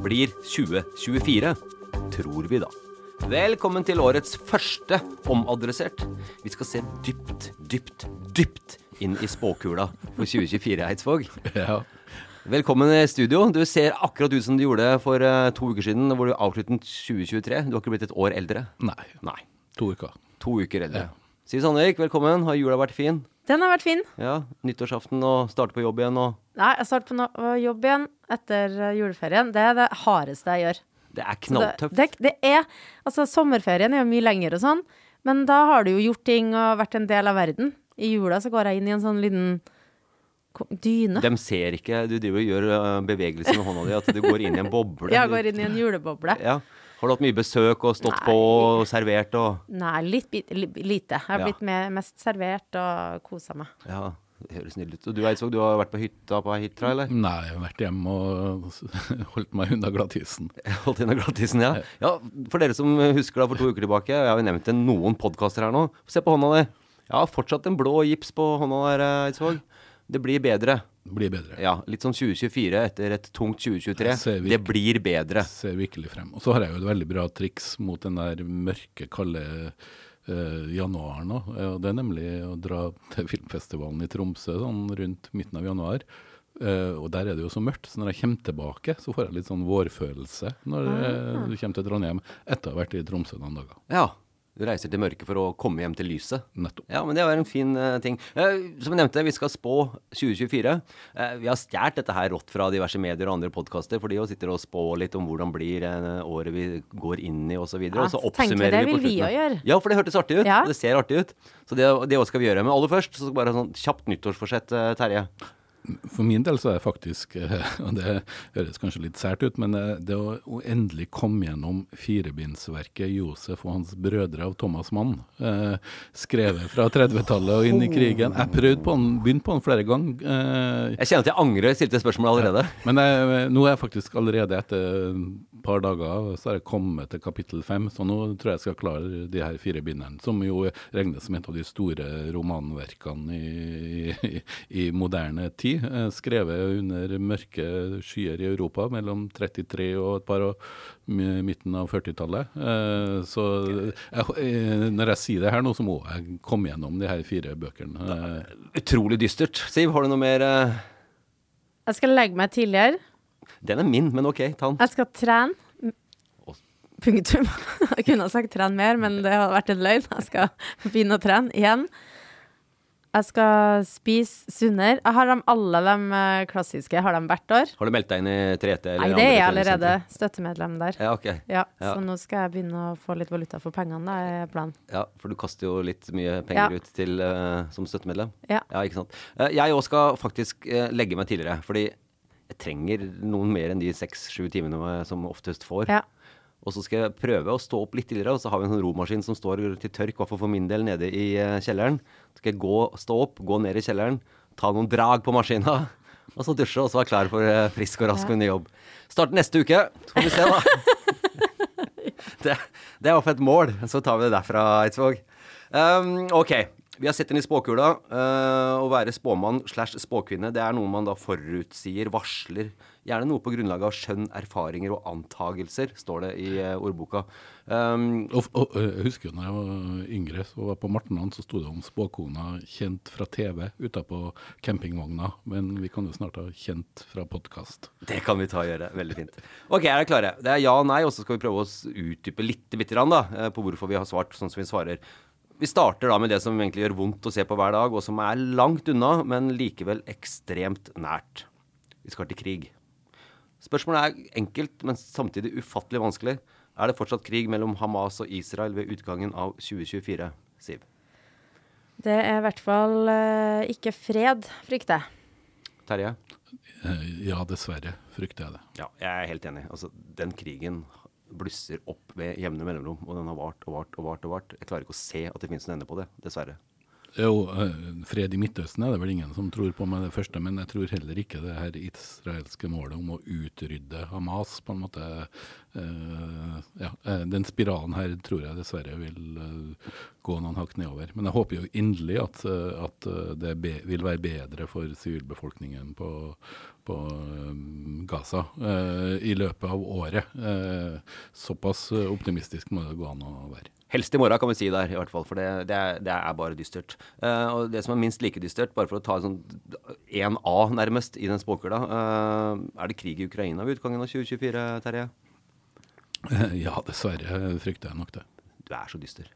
blir 2024, tror vi da. Velkommen til årets første omadressert. Vi skal se dypt, dypt, dypt inn i spåkula for 2024, Eidsvåg. Ja. Velkommen i studio. Du ser akkurat ut som du gjorde for eh, to uker siden, hvor du avsluttet 2023. Du har ikke blitt et år eldre. Nei. Nei. To uker. To uker eldre. Ja. Siv Sandvik, velkommen. Har jula vært fin? Den har vært fin. Ja, Nyttårsaften og starte på jobb igjen og Nei, jeg starter på no jobb igjen etter eh, juleferien. Det er det hardeste jeg gjør. Det er knalltøft. Det, det, det er Altså, sommerferien er jo mye lenger og sånn, men da har du jo gjort ting og vært en del av verden. I jula så går jeg inn i en sånn liten dyne. De ser ikke Du driver og gjør eh, bevegelser med hånda di, at du går inn i en boble. Jeg går inn i en juleboble. Ja. Har du hatt mye besøk og stått Nei. på og servert og Nei, litt lite. Jeg har Ja. blitt med, mest servert og kosa meg. Ja, det høres snill ut. Og du Eidsvåg, du har vært på hytta på hitra, eller? Nei, jeg har vært hjemme og holdt meg unna glattisen. Holdt unna glattisen, ja. ja. For dere som husker da for to uker tilbake, jeg har jo nevnt det noen podkaster her nå. Se på hånda di. Ja, fortsatt en blå gips på hånda der, Eidsvåg. Det blir bedre. Blir bedre. Ja, litt sånn 2024 etter et tungt 2023. Jeg Det blir bedre. Ser virkelig frem. Og så har jeg jo et veldig bra triks mot den der mørke, kalde eh, januaren òg. Det er nemlig å dra til filmfestivalen i Tromsø sånn rundt midten av januar. Uh, og der er det jo så mørkt, så når jeg kommer tilbake, så får jeg litt sånn vårfølelse når eh, du kommer til Trondheim etter å ha vært i Tromsø noen dager. Ja. Du reiser til mørket for å komme hjem til lyset. Nettopp. Ja, men det var en fin uh, ting. Uh, som jeg nevnte, vi skal spå 2024. Uh, vi har stjålet dette her rått fra diverse medier og andre podkaster, for de sitter og spår litt om hvordan blir eh, året vi går inn i, osv. Ja, og så tenker oppsummerer det vi på vil vi òg gjøre. Ja, for det hørtes artig ut. Ja. Det ser artig ut. Så det, det også skal vi gjøre. Men aller først, så bare sånn kjapt nyttårsforsett, eh, Terje. For min del så er det faktisk, eh, og det høres kanskje litt sært ut, men eh, det å, å endelig komme gjennom firebindsverket 'Josef og hans brødre' av Thomas Mann, eh, skrevet fra 30-tallet og inn i krigen Jeg prøvde på den, begynte på den flere ganger. Eh, Jeg kjenner at jeg angrer, jeg stilte spørsmål allerede. men jeg, nå er jeg faktisk allerede etter et par dager så har jeg kommet til kapittel fem, så nå tror jeg jeg skal klare de her fire bindene, som jo regnes som et av de store romanverkene i, i, i moderne tid. Eh, Skrevet under mørke skyer i Europa mellom 33 og et par år midten av 40-tallet. Eh, Så jeg, eh, når jeg sier det her nå, så må jeg komme gjennom de her fire bøkene. Utrolig dystert. Siv, har du noe mer Jeg skal legge meg tidligere. Den er min, men OK, ta den. Jeg skal trene. Punktum. Jeg kunne ha sagt trene mer, men det hadde vært en løgn. Jeg skal begynne å trene igjen. Jeg skal spise sunnere. Jeg har de, alle de eh, klassiske. Har de hvert år. Har du meldt deg inn i 3T? eller Nei, det er jeg allerede. Støttemedlem der. Ja, ok. Ja, Ja. Så nå skal jeg begynne å få litt valuta for pengene. Det er planen. Ja, for du kaster jo litt mye penger Ja. ut til, uh, som støttemedlem. Ja. ja ikke sant. Eh, jeg òg skal faktisk legge meg tidligere, fordi jeg trenger noen mer enn de seks-sju timene som oftest får. Ja. Og så skal jeg prøve å stå opp litt tidligere, og så har vi en sånn romaskin som står til tørk, i hvert fall for min del, nede i eh, kjelleren. Så skal jeg gå, stå opp, gå ned i kjelleren, ta noen drag på maskina, og så dusje, og så være klar for eh, frisk og rask og ny jobb. Start neste uke, så får vi se, da. det, det er iallfall et mål. Så tar vi det derfra, Eidsvåg. Um, OK. Vi har sett inn i spåkula. Uh, å være spåmann slash spåkvinne, det er noe man da forutsier, varsler. Gjerne noe på grunnlag av skjønn, erfaringer og antagelser, står det i uh, ordboka. Um, Og, og, jeg husker jo når jeg var yngre, så var på Martenland, så sto det om spåkona kjent fra TV utapå campingvogna. Men vi kan jo snart ha kjent fra podkast. det kan vi ta og gjøre. Veldig fint. OK, er dere klare? Det er ja og nei, og så skal vi prøve å utdype litt, litt da, eh, på hvorfor vi har svart sånn som vi svarer. Vi starter da med det som egentlig gjør vondt å se på hver dag, og som er langt unna, men likevel ekstremt nært. Vi skal til krig. Spørsmålet er enkelt, men samtidig ufattelig vanskelig. Er det fortsatt krig mellom Hamas og Israel ved utgangen av 2024? Siv. Det er i hvert fall uh, ikke fred, frykter jeg. Terje? Eh, Ja, dessverre frykter jeg det. Ja, jeg er helt enig. Altså, den krigen blusser opp ved jevne mellomrom, og den har vart og vart og vart. og vart. Jeg klarer ikke å se at det finnes en ende på det, dessverre. Jo, eh, fred i Midtøsten er det vel ingen som tror på med det første, men jeg tror heller ikke det her israelske målet om å utrydde Hamas på en måte uh, ja, eh, Den spiralen her tror jeg dessverre vil uh, gå noen hakk nedover. Men jeg håper jo inderlig at, uh, at det be vil være bedre for sivilbefolkningen på, på eh, Gaza i løpet av året. Såpass optimistisk må det gå an å være. Helst i morgen, kan vi si der, i hvert fall, for det, det, er, det er bare dystert. Uh, og det som er minst like dystert, bare for å ta en sånn 1A nærmest i den spåkula, uh, er det krig i Ukraina ved utgangen av 2024, Terje? Ja, dessverre frykter jeg nok det. Du er så dyster.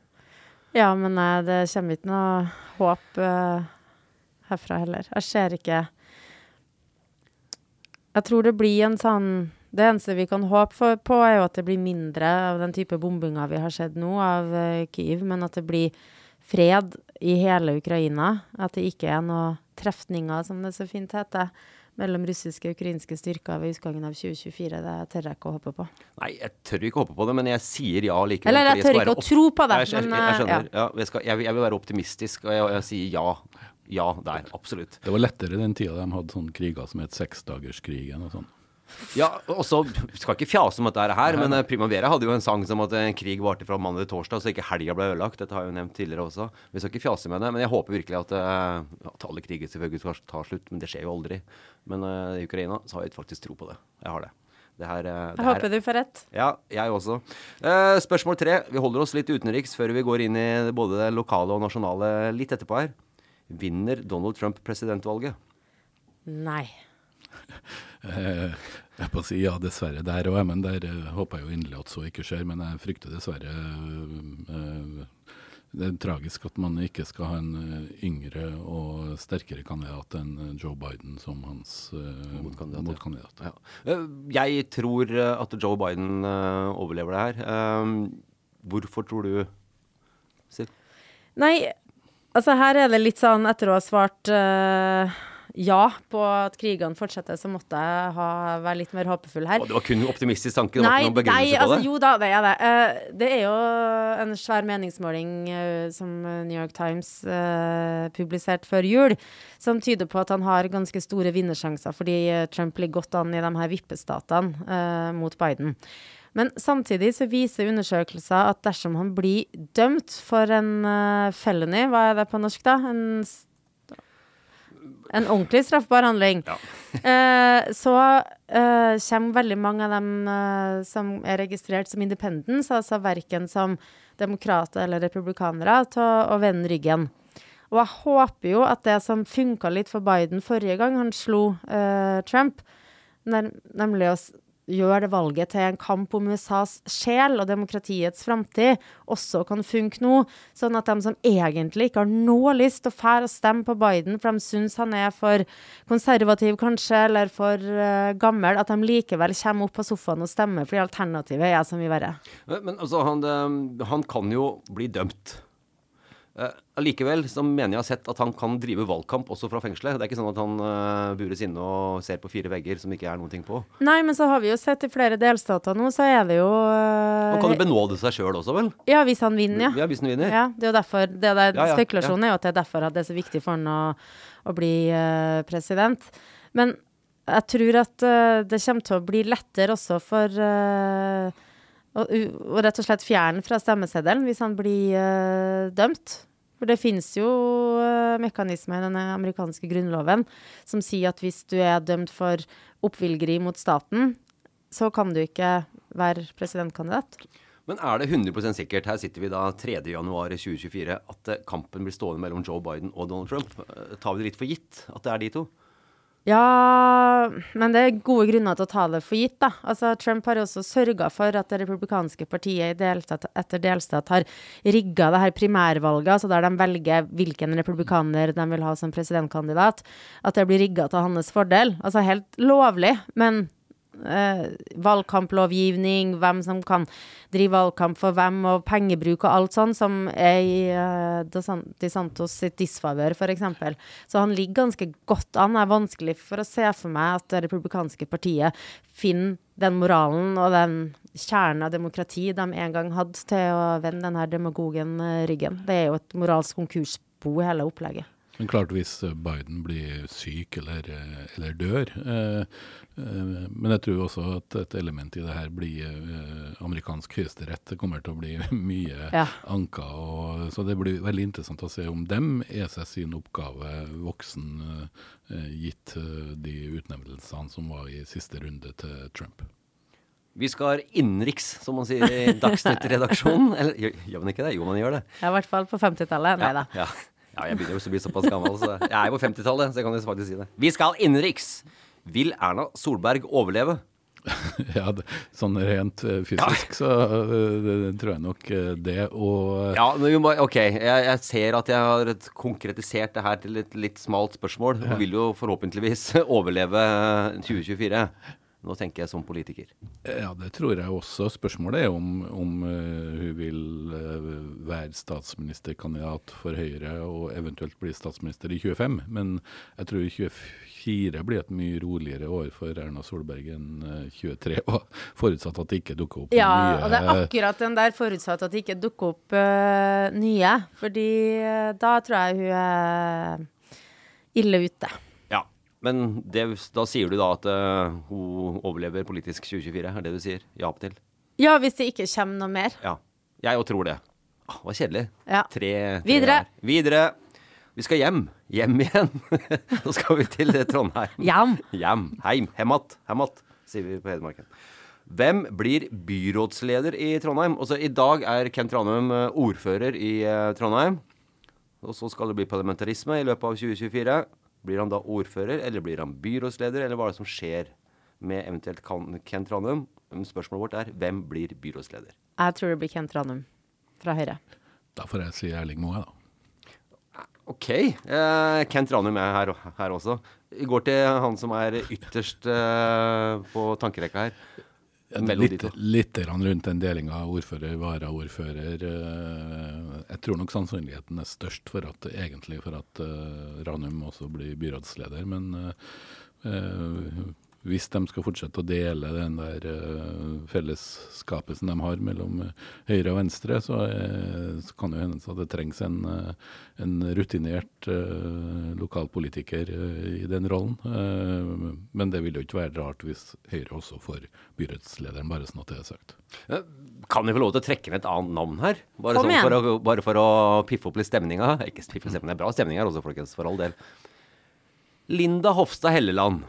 Ja, men nei, det kommer ikke noe håp uh, herfra heller. Jeg ser ikke Jeg tror det blir en sånn Det eneste vi kan håpe for, på, er jo at det blir mindre av den type bombinger vi har sett nå, av eh, Kyiv, men at det blir fred i hele Ukraina. At det ikke er noen trefninger, som det så fint heter, mellom russiske og ukrainske styrker ved utgangen av 2024. Det tør jeg ikke å håpe på. Nei, jeg tør ikke håpe på det, men jeg sier ja likevel. Eller jeg tør ikke å tro på det, Jeg, jeg, men, jeg, eh, skjønner. Ja. jeg, skal, jeg, vil- jeg vil være optimistisk, og jeg, jeg sier ja. Ja der, absolutt. Det var lettere den tida de hadde sånne kriger som het seksdagerskrigen og sånn. Ja, og så skal ikke fjase om dette her, men eh, Primavera hadde jo en sang som at en krig varte fra mandag til torsdag, så ikke helga ble ødelagt. Dette har jeg jo nevnt tidligere også. Vi skal ikke fjase med det, men jeg håper virkelig at, eh, at alle kriger selvfølgelig skal ta slutt. Men det skjer jo aldri. Men uh, i Ukraina så har jeg faktisk tro på det. Jeg har det. det her, eh, det Jeg her- håper du får rett. Ja, jeg også. Uh, spørsmål tre. Vi holder oss litt utenriks før vi går inn i både det lokale og nasjonale litt etterpå her. Vinner Donald Trump presidentvalget? Nei. Jeg på å si ja, dessverre der òg, men der eh, håper jeg jo inderlig at så ikke skjer. Men jeg frykter dessverre eh, Det er tragisk at man ikke skal ha en eh, yngre og sterkere kandidat enn Joe Biden som hans Motkandidat, motkandidat. Ja. Eh, Jeg tror at Joe Biden overlever det her. Hvorfor tror du Siv? Nei, altså her er det litt sånn etter å ha svart eh, ja på at krigene fortsetter, så måtte jeg ha, være litt mer håpefull her. Og det var kun optimistisk tanke, det var ikke noen begrunnelse nei, på altså, det? jo da, det er det. Uh, det er jo en svær meningsmåling uh, som New York Times uh, publiserte før jul, som tyder på at han har ganske store vinnersjanser, fordi Trump ligger godt an i de her vippestatene mot Biden. Men samtidig så viser undersøkelser at dersom han blir dømt for en uh, felony, hva er det på norsk da? En en ordentlig straffbar handling. Eh, så eh, kommer veldig mange av dem eh, som er registrert som independents, altså verken som demokrater eller republikanere, til å, å vende ryggen. Og jeg håper jo at det som funka litt for Biden forrige gang han slo eh, Trump, nemlig å gjøre det valget til en kamp om USAs sjel og demokratiets framtid, også kan funke nå. Sånn at de som egentlig ikke har noe lyst til å fære og stemme på Biden, for de syns han er for konservativ kanskje, eller for uh, gammel, at de likevel kommer opp på sofaen og stemmer, fordi alternativet er så mye verre. Men, men altså, han, eh, han kan jo bli dømt. Eh, Allikevel så mener jeg har sett at han kan drive valgkamp også fra fengselet. Det er ikke sånn at han uh, bures inne og ser på fire vegger som ikke er noen ting på. Nei, men så har vi jo sett i flere delstater nå, så er det jo Han kan jo eh, benåde seg sjøl også, vel? Ja, hvis han vinner, ja. Ja, hvis han vinner. Ja, det er jo derfor det der, Ja, ja, Spekulasjonen er jo at det er derfor at det er så viktig for han å, å bli uh, president. Men jeg tror at eh, det kommer til å bli lettere også for eh, og, rett og slett fjerne fra stemmeseddelen hvis han blir uh, dømt. For det finnes jo uh, mekanismer i denne amerikanske grunnloven som sier at hvis du er dømt for oppvilgeri mot staten, så kan du ikke være presidentkandidat. Men er det 100% sikkert, her sitter vi da 3.1.2024, at eh, kampen blir stående mellom Joe Biden og Donald Trump? Tar vi det litt for gitt at det er de to? Ja, men det er gode grunner til å ta det for gitt, da. Altså, Trump har også sørga for at det republikanske partiet i delstat etter delstat har rigga det her primærvalget, altså der de velger hvilken republikaner de vil ha som presidentkandidat, at det blir rigga til hans fordel. Altså helt lovlig, men eh, valgkamplovgivning, hvem som kan drive valgkamp for hvem, og pengebruk og alt sånn, som er i eh, De Santos sitt disfavør, f.eks. Så han ligger ganske godt an. Det er vanskelig for å se for meg at det republikanske partiet finner den moralen og den kjernen av demokrati de en gang hadde, til å vende denne demagogen eh, ryggen. Det er jo et moralsk konkursbo, hele opplegget. Men klart hvis Biden blir syk eller, eller dør eh, eh, Men jeg tror også at et element i det her blir eh, amerikansk høyesterett. Det kommer til å bli mye Ja. anka. Og, så det blir veldig interessant å se om dem er seg sin oppgave voksen, eh, gitt de utnevnelsene som var i siste runde til Trump. Vi skal innenriks, som man sier i Dagsnytt-redaksjonen. Eller gjør man ikke det? Jo, man gjør det. Ja, I hvert fall på 50-tallet. Nei da. Ja, ja, jeg begynner jo å bli såpass gammel, så jeg er jo på 50-tallet, så jeg kan jo faktisk si det. Vi skal innenriks. Vil Erna Solberg overleve? ja, sånn rent fysisk fysisk så eh, det, tror jeg nok eh, det. Og Ja, må, ok, jeg, jeg ser at jeg har konkretisert det her til et litt smalt spørsmål, og vil jo forhåpentligvis overleve 2024. Nå tenker jeg som politiker. Ja, det tror jeg også. Spørsmålet er om, om eh, hun vil eh, være statsministerkandidat for Høyre og eventuelt bli statsminister i 25. Men jeg tror 24 blir et mye roligere år for Erna Solberg enn eh, 23. var. forutsatt at det ikke dukker opp Ja, nye og det er akkurat den der forutsatt at det ikke dukker opp uh, nye. Fordi uh, da tror jeg hun er ille ute. Men det, da sier du da at uh, hun overlever politisk 2024, er det du sier? Ja til? Ja, hvis det ikke kommer noe mer. Ja. Jeg òg tror det. Ah, det var kjedelig. Ja. Tre, tre Videre. her. Videre. Vi skal hjem. Hjem igjen. Nå skal vi til Trondheim. Hjem. Hjem. Heim. Hemat. Hemat, sier vi på Hedmarken. Hvem blir byrådsleder i Trondheim? Også I dag er Kent Tranum eh, ordfører i eh, Trondheim. Og så skal det bli parlamentarisme i løpet av 2024. Blir han da ordfører, eller blir han byrådsleder, eller hva er det som skjer med eventuelt Kent Ranum? Spørsmålet vårt er hvem blir byrådsleder? Jeg tror det blir Kent Ranum fra Høyre. Da får jeg si Erling Moe, da. Ok. Eh, Kent Ranum er her, her også. Vi går til han som er ytterst eh, på tankerekka her. Mellom de Litt, to. litt rundt den delinga ordfører, varaordfører. eh, Jeg tror nok sannsynligheten er størst for at egentlig for at eh, Ranum også blir byrådsleder. Men eh, hvis de skal fortsette å dele den der fellesskapelsen fellesskapet som de har mellom eh, høyre og venstre, så, er, så kan det hende at det trengs en, eh, en rutinert eh, lokalpolitiker eh, i den rollen. Eh, men det vil jo ikke være rart hvis Høyre også får byrådslederen, bare sånn at det er sagt. Eh, Kan vi få lov til å trekke inn et annet navn her? Bare, sånn for å, bare for å piffe opp litt stemninga. Ikke piffe stemninga, det er bra stemning her også, folkens, for all del. Linda Hofstad Helleland.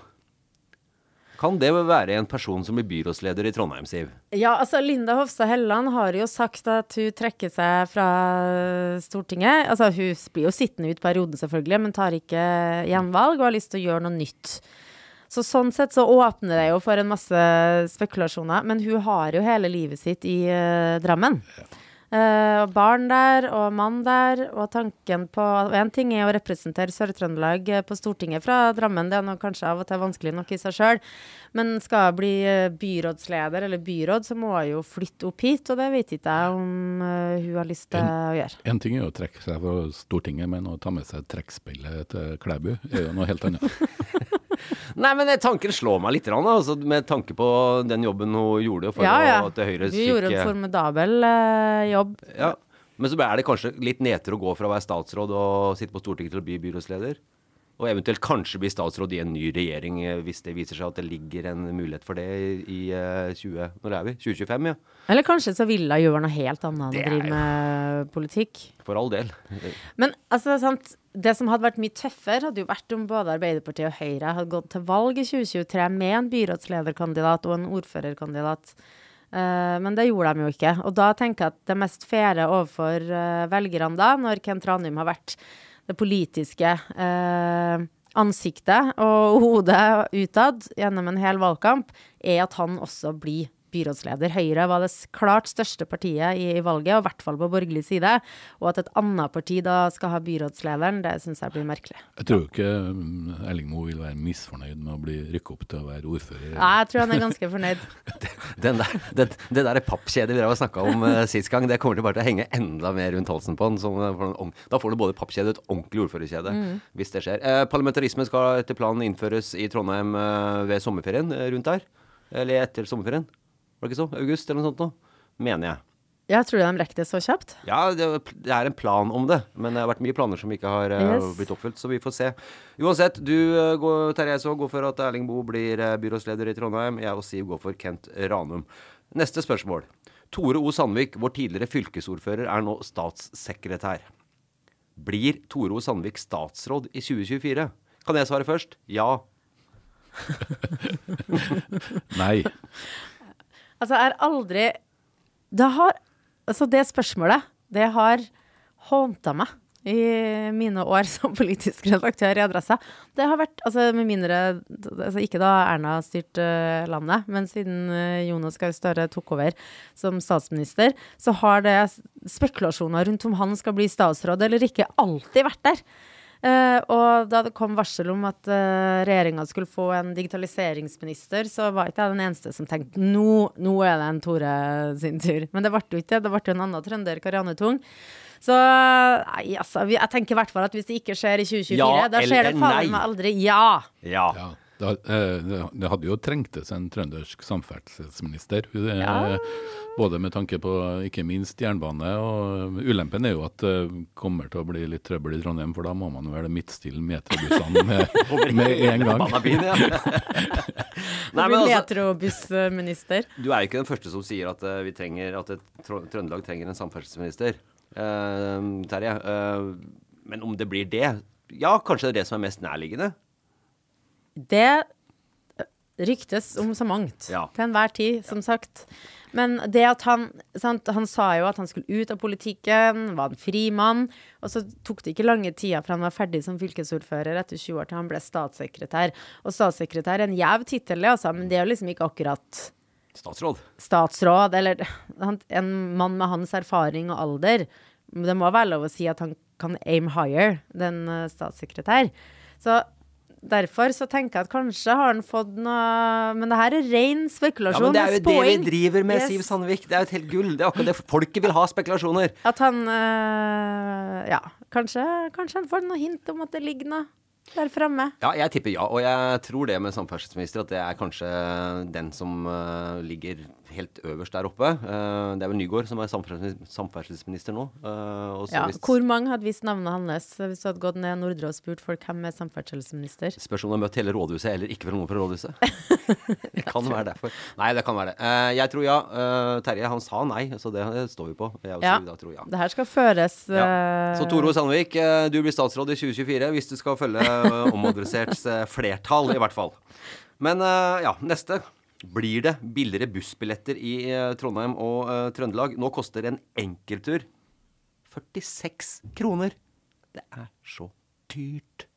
Kan det være en person som blir byrådsleder i Trondheim, Siv? Ja, altså Linda Hofstad Helleland har jo sagt at hun trekker seg fra Stortinget. Altså hun blir jo sittende ut perioden selvfølgelig, men tar ikke gjenvalg og har lyst til å gjøre noe nytt. Så sånn sett så åpner det jo for en masse spekulasjoner, men hun har jo hele livet sitt i uh, Drammen. Eh, og barn der, og mann der. Og tanken på En ting er å representere Sør-Trøndelag eh, på Stortinget fra Drammen, det er noe kanskje av og til vanskelig nok i seg sjøl. Men skal jeg bli eh, byrådsleder eller byråd, så må jeg jo flytte opp hit, og det vet ikke jeg om uh, hun har lyst til å gjøre. En ting er å trekke seg fra Stortinget, men å ta med seg trekkspillet til Klæbu er jo noe helt annet. Nei, men tanken slår meg litt, altså, med tanke på den jobben hun gjorde for Ja, ja. å, at Høyre Du gjorde en formidabel uh, jobb. Ja. Men så er det kanskje litt nedtur å gå fra å være statsråd og sitte på Stortinget til å bli byrådsleder? Og eventuelt kanskje bli statsråd i en ny regjering eh, hvis det viser seg at det ligger en mulighet for det i eh, 20... Når er vi? 2025, ja. Eller kanskje så ville hun gjøre noe helt annet enn å drive med politikk. For all del. Men altså, sant, det som hadde vært mye tøffere, hadde jo vært om både Arbeiderpartiet og Høyre hadde gått til valg i 2023 med en byrådslederkandidat og en ordførerkandidat. Eh, men det gjorde de jo ikke. Og da tenker jeg at det mest faire overfor uh, velgerne da, når Kent Ranum har vært det politiske uh, ansiktet og hodet utad gjennom en hel valgkamp, er at han også blir byrådsleder. Høyre var det klart største partiet i, i valget, og i hvert fall på borgerlig side. Og at et annet parti da skal ha byrådslederen, det syns jeg blir merkelig. Jeg tror ikke mm, Erling Moe vil være misfornøyd med å bli rykka opp til å være ordfører. Ja, jeg tror han er ganske fornøyd. Den der, det, det der pappkjedet vi har snakka om uh, sist gang, det kommer til bare til å henge enda mer rundt halsen på han. Eh, da får du både pappkjede og et ordentlig ordførerkjede, hvis det skjer. Eh, parlamentarisme skal etter planen innføres i Trondheim eh, ved sommerferien rundt der. Eller etter sommerferien. Var det ikke så? August eller noe sånt nå? Mener jeg. Jeg tror de rekker det så kjapt. Ja, det, er en plan om det, men det har vært mye planer som ikke har eh, Yes. blitt oppfylt, så vi får se. Uansett, du eh, går, Terje så går for at Erling Boe blir eh, byrådsleder i Trondheim. Jeg og Siv går for Kent Ranum. Neste spørsmål. Tore O. Sandvik, vår tidligere fylkesordfører, er nå statssekretær. Blir Tore O. Sandvik statsråd i 2024? Kan jeg svare først? Ja. Nei. Altså, har aldri Det har Altså, det spørsmålet, det har hånta meg i mine år som politisk redaktør i Adressa. Det har vært Altså, med mindre altså Ikke da Erna styrte eh, landet, men siden eh, Jonas Gahr Støre tok over som statsminister, så har det spekulasjoner rundt om han skal bli statsråd eller ikke, alltid vært der. Eh, og da det kom varsel om at uh, regjeringa skulle få en digitaliseringsminister, så var ikke jeg den eneste som tenkte nå, nå er det en Tore sin tur. Men det ble jo ikke det. Det ble jo en annen trønder, Karianne Tung. Så nei, altså, jeg tenker i hvert fall at hvis det ikke skjer i 2024, Ja da skjer det faen meg aldri. Ja! Ja. Det, eh, det- hadde jo trengtes en trøndersk samferdselsminister. eh, Ja. Både med tanke på ikke minst jernbane, og ulempen er jo at det kommer til å bli litt trøbbel i Trondheim, for da må man vel midtstille metrobussene med, med en gang. Nei, men altså, Du er jo ikke den første som sier at eh, vi trenger At et Trøndelag trenger en samferdselsminister, uh, Terje. Uh, men om det blir det Ja, kanskje det er det som er mest nærliggende? Det eh, ryktes om så mangt. Ja. Til enhver tid, som sagt. Men det at han sant, Han sa jo at han skulle ut av politikken, var en fri mann. Og så tok det ikke lange tida fra han var ferdig som fylkesordfører etter 20 år til han ble statssekretær. Og statssekretær er en gjev tittel, altså, men det er jo liksom ikke akkurat Statsråd. statsråd, eller han, en mann med hans erfaring og alder. Det må være lov å si at han kan aim higher den eh, statssekretær. Så derfor så tenker jeg at kanskje har han fått noe Men det her er ren spekulasjon. Ja, men det er jo det vi driver med, Yes. Siv Sandvik. Det er jo et helt gull. Det er akkurat det folket vil ha, spekulasjoner. At han øh, Ja, kanskje, kanskje han får noe hint om at det ligger noe der fremme. Ja, jeg tipper ja. Og jeg tror det med samferdselsminister at det er kanskje den som eh, ligger helt øverst der oppe. Eh, det er vel Nygård som er samferdselsminister, samferdselsminister nå. så Ja, hvis- Hvor mange hadde visst navnet hans hvis du hadde gått ned Nordre og spurt folk hvem er samferdselsminister? Spørs om du har møtt hele rådhuset eller ikke fra noen fra rådhuset. det kan være derfor. Nei, det kan være det. Eh, jeg tror ja. Terje han sa nei, så det, det står vi på. Jeg Ja. Da tror ja. Det her skal føres Ja. Så Tore Sandvik, du blir statsråd i 2024 hvis du skal følge omadresserts flertall, i hvert fall. Men ja, neste. Blir det billigere bussbilletter i eh, Trondheim og uh, Trøndelag? Nå koster en enkelttur 46 kroner. Det er så dyrt.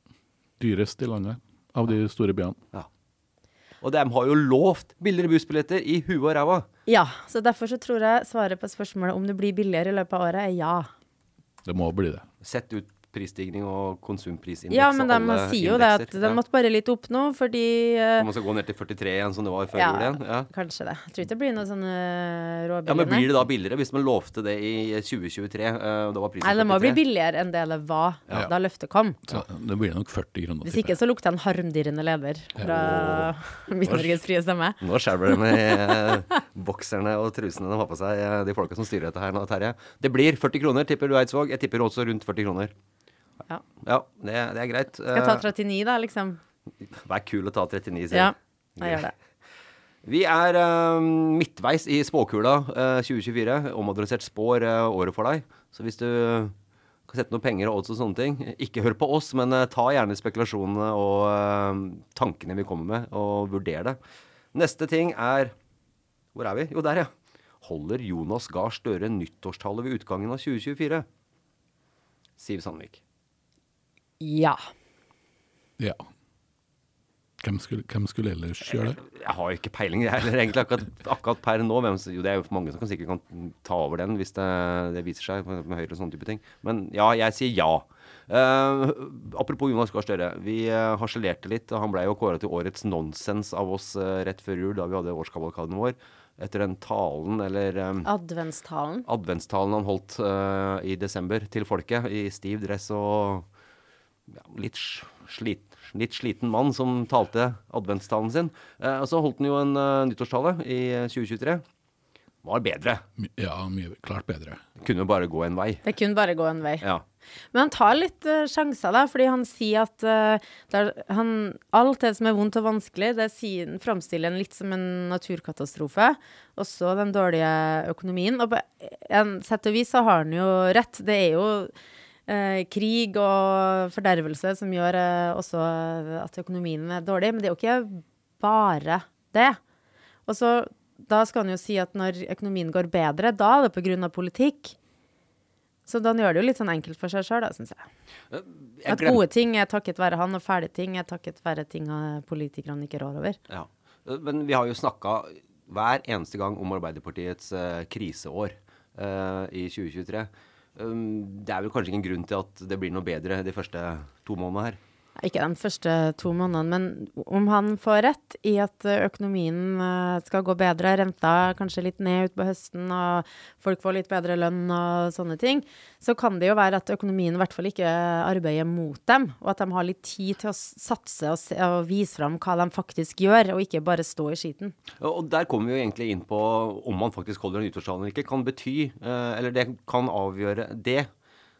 Dyrest i landet av de store byene. Ja. Og de har jo lovt billigere bussbilletter i huet og ræva. Ja, så derfor så tror jeg svaret på spørsmålet om det blir billigere i løpet av året, er ja. Det må bli det. Sett ut prisstigning og konsumprisindeks Ja, men de sier jo det at den måtte bare litt opp nå, fordi uh, Man skal gå ned til 43 igjen, som det var før ja, jul igjen? Ja. Kanskje det. Jeg tror ikke det blir noe sånn uh, råbillig. ja, men blir det da billigere hvis man lovte det i 2023? Uh, da var prisen Nei, det må bli billigere enn det det var Ja. da løftet kom. Så det blir nok 40 kroner. Hvis ikke så lukter en harmdirrende leder fra Midt-Norges frie stemme. Nå skjelver det med eh, bokserne og trusene de har på seg, eh, de folka som styrer dette her nå, Terje. Det blir 40 kroner, tipper du Eidsvåg. Jeg tipper også rundt 40 kroner. Ja. Ja, det, det er greit. Skal jeg ta Eh, 39, da, liksom? Vær kul å ta 39, sier Ja, jeg. gjør det. Vi er eh, midtveis i spåkula uh, 2024. Omadressert spår uh, året for deg. Så hvis du kan sette noen penger og odds og sånne ting, ikke hør på oss, men eh, ta gjerne spekulasjonene og eh, tankene vi kommer med, og vurder det. Neste ting er Hvor er vi? Jo, der, ja. Holder Jonas Gahr Støre nyttårstallet ved utgangen av 2024? Siv Sandvik. Ja. Ja. Hvem skulle, hvem skulle ellers gjøre det? Jeg har jo ikke peiling, jeg heller, egentlig, akkurat, akkurat per nå. Hvem, jo, det er jo mange som kan sikkert kan ta over den hvis det, det viser seg med, med Høyre og sånne type ting. Men ja, jeg sier ja. Uh, apropos Jonas Gahr Støre. Vi uh, harselerte litt. og Han ble jo kåra til årets nonsens av oss uh, rett før jul, da vi hadde årskavalkaden vår. Etter den talen, eller um, Adventstalen. adventstalen han holdt uh, i desember til folket, i stiv dress og ja, litt, slit, litt sliten mann som talte adventstalen sin. Eh, og så holdt han jo en uh, nyttårstale i eh, 2023. Var bedre. Ja, mye klart bedre. Kunne bare gå en vei. Det kunne bare gå en vei. Ja. Men han tar litt uh, sjanser, da, fordi han sier at uh, det er, han, alt det som er vondt og vanskelig, det sier, framstiller han litt som en naturkatastrofe. Også den dårlige økonomien. Og på en sett og vis så har han jo rett. Det er jo eh, krig og fordervelse som gjør eh, også at økonomien er dårlig. Men det er jo ikke bare det. Og så da skal han jo si at når økonomien går bedre, da er det pga. politikk. Så da gjør det jo litt sånn enkelt for seg sjøl, da, syns jeg. Jeg At gode ting er takket være han, og fæle ting er takket være ting eh, politikerne ikke rår over. Ja. Eh, Men vi har jo snakka hver eneste gang om Arbeiderpartiets eh, kriseår eh, i 2023. Um, det er vel kanskje ingen grunn til at det blir noe bedre de første to månedene her. Ikke de første to månedene, men om han får rett i at økonomien eh, skal gå bedre, renta kanskje litt ned utpå høsten, og folk får litt bedre lønn og sånne ting, så kan det jo være at økonomien i hvert fall ikke arbeider mot dem, og at de har litt tid til å satse og, se, og vise fram hva de faktisk gjør, og ikke bare stå i skiten. Og der kommer vi jo egentlig inn på om man faktisk holder en nyttårstale eller ikke. Kan bety, eh, eller det kan avgjøre det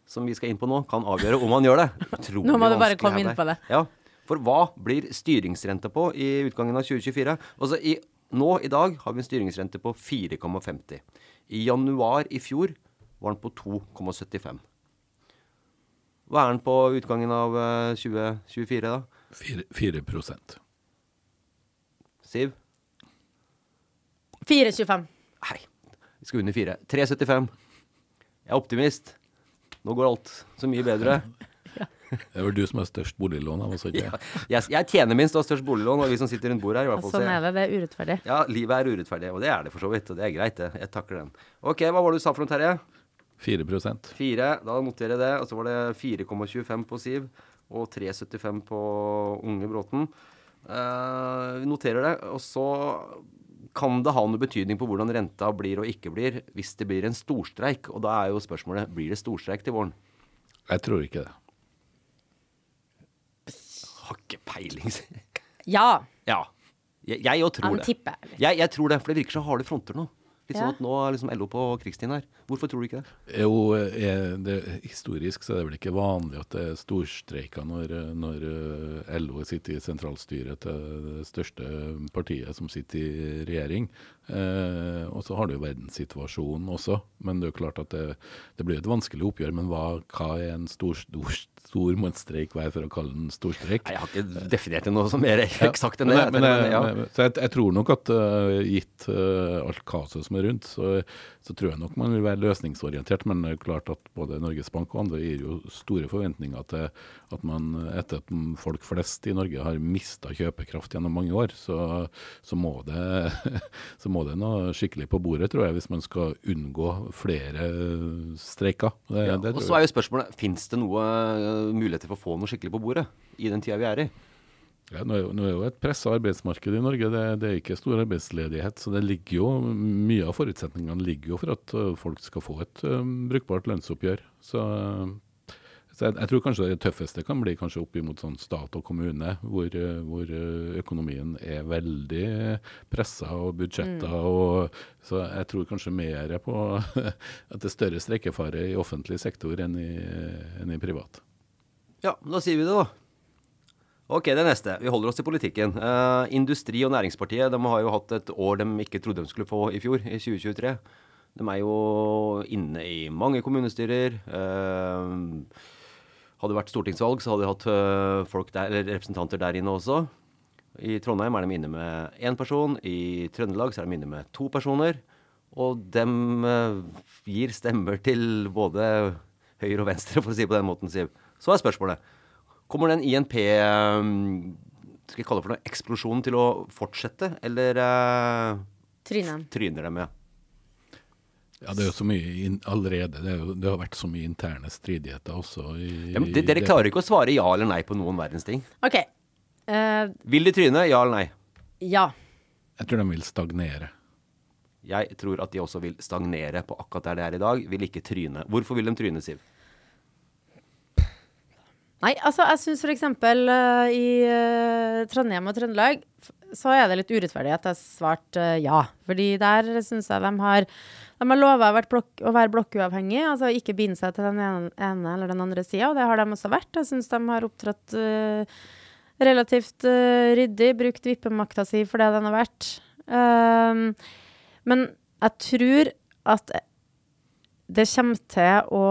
som vi skal inn på nå, kan avgjøre om han gjør det. Utrolig Nå må du bare komme inn på det. Ja, For hva blir styringsrente på i utgangen av 2024? Altså i, Nå i dag har vi en styringsrente på 4,50. I januar i fjor var den på 2,75. Hva er den på utgangen av eh, 2024, da? 4, 4 Siv? 4,25. Nei, vi skal under 4. 3,75. Jeg er optimist. Nå går alt så mye bedre. Det er vel du som har størst boliglån av oss, ikke Ja, jeg, jeg tjener minst og har størst boliglån, og vi som sitter rundt bordet her, i hvert fall. Sånn er det. Det er urettferdig. Ja, livet er urettferdig, og det er det for så vidt. Og det er greit, det. Jeg takler den. Ok, hva var det du sa for noe, Terje? 4 4, Da noterer jeg det. Og så var det 4,25 på Siv og 3,75 på Unge Bråten. Uh, vi noterer det. Og så kan det ha noe betydning på hvordan renta blir og ikke blir hvis det blir en storstreik. Og da er jo spørsmålet blir det storstreik til våren. Jeg tror ikke det. Har ikke peiling. Ja. ja. Jeg, òg tror Han det. tipper. Jeg, jeg tror det, for det virker så harde fronter nå. Litt sånn Ja. at nå er liksom LO på krigstiden her. Hvorfor tror du ikke det? Jo, er det, historisk så er det vel ikke vanlig at det er storstreiker når, når eh, LO sitter i sentralstyret til det største partiet som sitter i regjering. Eh, og så har du jo verdenssituasjonen også. Men det er jo klart at det, det blir et vanskelig oppgjør. Men hva, hva er en stor, stor, stor motstreik hva er for å kalle den storstreik? Jeg har ikke definert det noe som mer eksakt enn det. men, men, jeg- ja. så jeg, jeg tror nok at eh, gitt eh, alt kaoset som er rundt, så, så tror jeg nok man vil være løsningsorientert. Men det er klart at både Norges Bank og andre gir jo store forventninger til at man etter at folk flest i Norge har mista kjøpekraft gjennom mange år, så, så, må, det, så må det noe skikkelig på bordet, tror jeg, hvis man skal unngå flere streiker. Det, Ja, det og så er jo spørsmålet, fins det noe eh, muligheter for å få noe skikkelig på bordet i den tida vi er i? Ja, nå, er jo, nå er jo et pressa arbeidsmarked i Norge, det, det er ikke stor arbeidsledighet. Så det ligger jo, mye av forutsetningene ligger jo for at folk skal få et um, brukbart lønnsoppgjør. Så, så jeg, jeg tror kanskje det tøffeste kan bli kanskje opp imot sånn stat og kommune, hvor, hvor økonomien er veldig pressa og budsjetter. Og, så jeg tror kanskje mer på at det er større streikefare i offentlig sektor enn i, enn i privat. Ja, da sier vi det, da. Ok, det neste. Vi holder oss til politikken. Uh, Industri- og Næringspartiet de har jo hatt et år de ikke trodde de skulle få i fjor, i 2023. De er jo inne i mange kommunestyrer. Uh, hadde det vært stortingsvalg, så hadde de hatt eh, folk der, eller representanter der inne også. I Trondheim er de inne med én person. I Trøndelag så er de inne med to personer. Og de gir stemmer til både høyre og venstre, for å si på den måten, Siv. Så er spørsmålet Kommer den INP um, Skal jeg kalle det for noe eksplosjonen til å fortsette, eller uh, tryner dem, ja? Ja, det er jo så mye in allerede. Det, er jo, det har vært så mye interne stridigheter også. I, ja men dere klarer ikke å svare ja eller nei på noen verdens ting. OK. Uh, Vil de tryne? Ja eller nei? ja. Jeg tror de vil stagnere. Jeg tror at de også vil stagnere på akkurat der de er i dag. Vil ikke tryne. Hvorfor vil de tryne, Siv? Nei, altså jeg syns f.eks. Uh, i uh, Trondheim og Trøndelag så er det litt urettferdig at jeg svarte uh, ja. Fordi der syns jeg de har de har lova å være blokkuavhengig, altså ikke binde seg til den ene, eller den andre sida, og det har de også vært. Jeg syns de har opptrådt uh, relativt eh, ryddig, brukt vippemakta si for det den har vært. Um, men jeg tror at det kommer til å